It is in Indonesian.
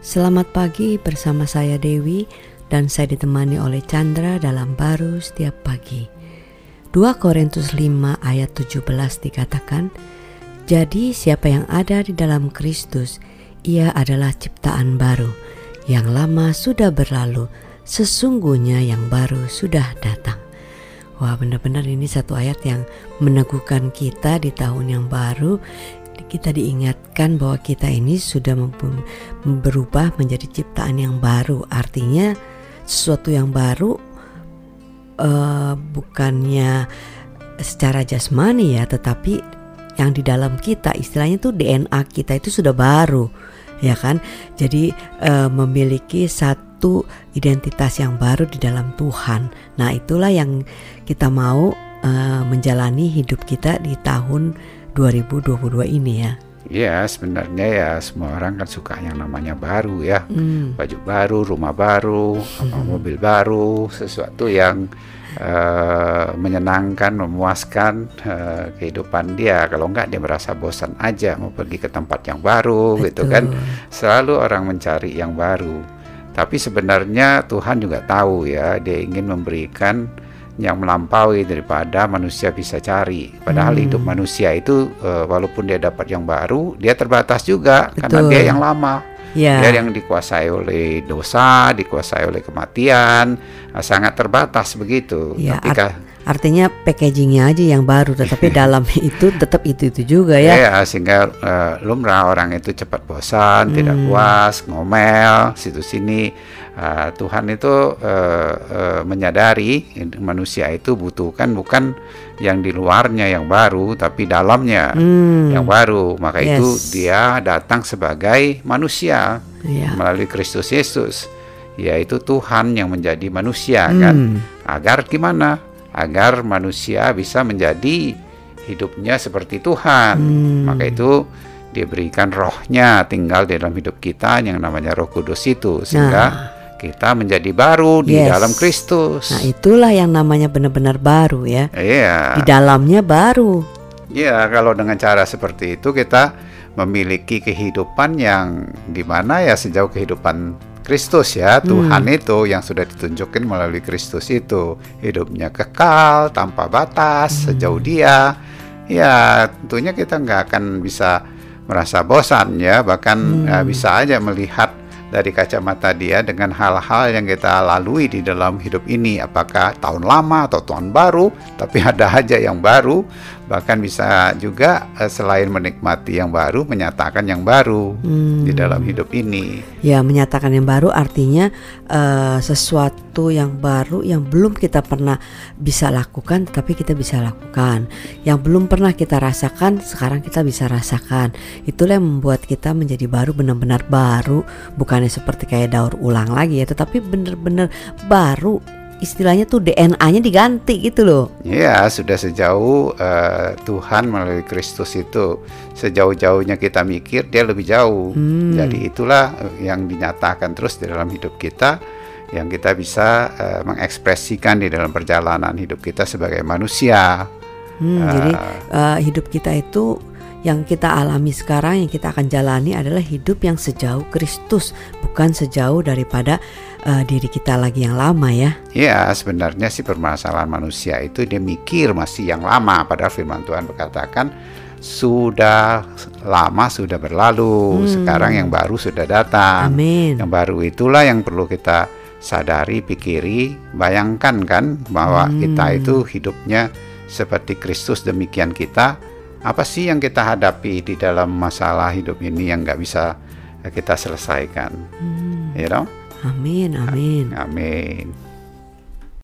Selamat pagi bersama saya Dewi dan saya ditemani oleh Chandra dalam baru setiap pagi. 2 Korintus 5 ayat 17 dikatakan, Jadi siapa yang ada di dalam Kristus, ia adalah ciptaan baru. Yang lama sudah berlalu, sesungguhnya yang baru sudah datang. Wah benar-benar ini satu ayat yang meneguhkan kita di tahun yang baru kita diingatkan bahwa kita ini sudah berubah menjadi ciptaan yang baru. Artinya sesuatu yang baru uh, bukannya secara jasmani ya, tetapi yang di dalam kita istilahnya tuh DNA kita itu sudah baru, ya kan? Jadi uh, memiliki satu identitas yang baru di dalam Tuhan. Nah, itulah yang kita mau uh, menjalani hidup kita di tahun 2022 ini ya. Ya sebenarnya ya semua orang kan suka yang namanya baru ya hmm. Baju baru, rumah baru, hmm. mobil baru Sesuatu yang uh, menyenangkan, memuaskan uh, kehidupan dia Kalau enggak dia merasa bosan aja mau pergi ke tempat yang baru Betul. gitu kan Selalu orang mencari yang baru Tapi sebenarnya Tuhan juga tahu ya Dia ingin memberikan yang melampaui daripada manusia bisa cari. Padahal hmm. hidup manusia itu uh, walaupun dia dapat yang baru, dia terbatas juga Betul. karena dia yang lama. Yeah. Dia yang dikuasai oleh dosa, dikuasai oleh kematian, sangat terbatas begitu. Yeah, Ketika artinya packagingnya aja yang baru, tetapi dalam itu tetap itu itu juga ya. Ya, sehingga uh, lumrah orang itu cepat bosan, hmm. tidak puas, ngomel, situ sini Uh, Tuhan itu uh, uh, menyadari manusia itu butuhkan bukan yang di luarnya yang baru, tapi dalamnya hmm. yang baru. Maka yes. itu dia datang sebagai manusia yeah. melalui Kristus Yesus, yaitu Tuhan yang menjadi manusia, hmm. kan? Agar gimana? Agar manusia bisa menjadi hidupnya seperti Tuhan. Hmm. Maka itu diberikan rohnya tinggal di dalam hidup kita yang namanya Roh Kudus itu sehingga nah kita menjadi baru di yes. dalam Kristus. Nah, itulah yang namanya benar-benar baru ya. Iya. Di dalamnya baru. Iya, kalau dengan cara seperti itu kita memiliki kehidupan yang di mana ya sejauh kehidupan Kristus ya, hmm. Tuhan itu yang sudah ditunjukkan melalui Kristus itu hidupnya kekal tanpa batas hmm. sejauh Dia. Ya, tentunya kita nggak akan bisa merasa bosan ya, bahkan hmm. ya, bisa aja melihat dari kacamata dia dengan hal-hal yang kita lalui di dalam hidup ini apakah tahun lama atau tahun baru tapi ada aja yang baru bahkan bisa juga uh, selain menikmati yang baru menyatakan yang baru hmm. di dalam hidup ini. Ya menyatakan yang baru artinya uh, sesuatu yang baru yang belum kita pernah bisa lakukan tapi kita bisa lakukan. Yang belum pernah kita rasakan sekarang kita bisa rasakan. Itulah yang membuat kita menjadi baru benar-benar baru. Bukannya seperti kayak daur ulang lagi ya tetapi benar-benar baru istilahnya tuh DNA-nya diganti gitu loh. Ya sudah sejauh uh, Tuhan melalui Kristus itu sejauh-jauhnya kita mikir dia lebih jauh. Hmm. Jadi itulah yang dinyatakan terus di dalam hidup kita yang kita bisa uh, mengekspresikan di dalam perjalanan hidup kita sebagai manusia. Hmm, uh, jadi uh, hidup kita itu yang kita alami sekarang yang kita akan jalani adalah hidup yang sejauh Kristus, bukan sejauh daripada uh, diri kita lagi yang lama ya. Ya, sebenarnya sih permasalahan manusia itu dia mikir masih yang lama padahal firman Tuhan berkatakan sudah lama sudah berlalu, hmm. sekarang yang baru sudah datang. Amin. Yang baru itulah yang perlu kita sadari, pikiri, bayangkan kan bahwa hmm. kita itu hidupnya seperti Kristus demikian kita apa sih yang kita hadapi di dalam masalah hidup ini yang nggak bisa kita selesaikan, hmm. you know? Amin, amin. Amin.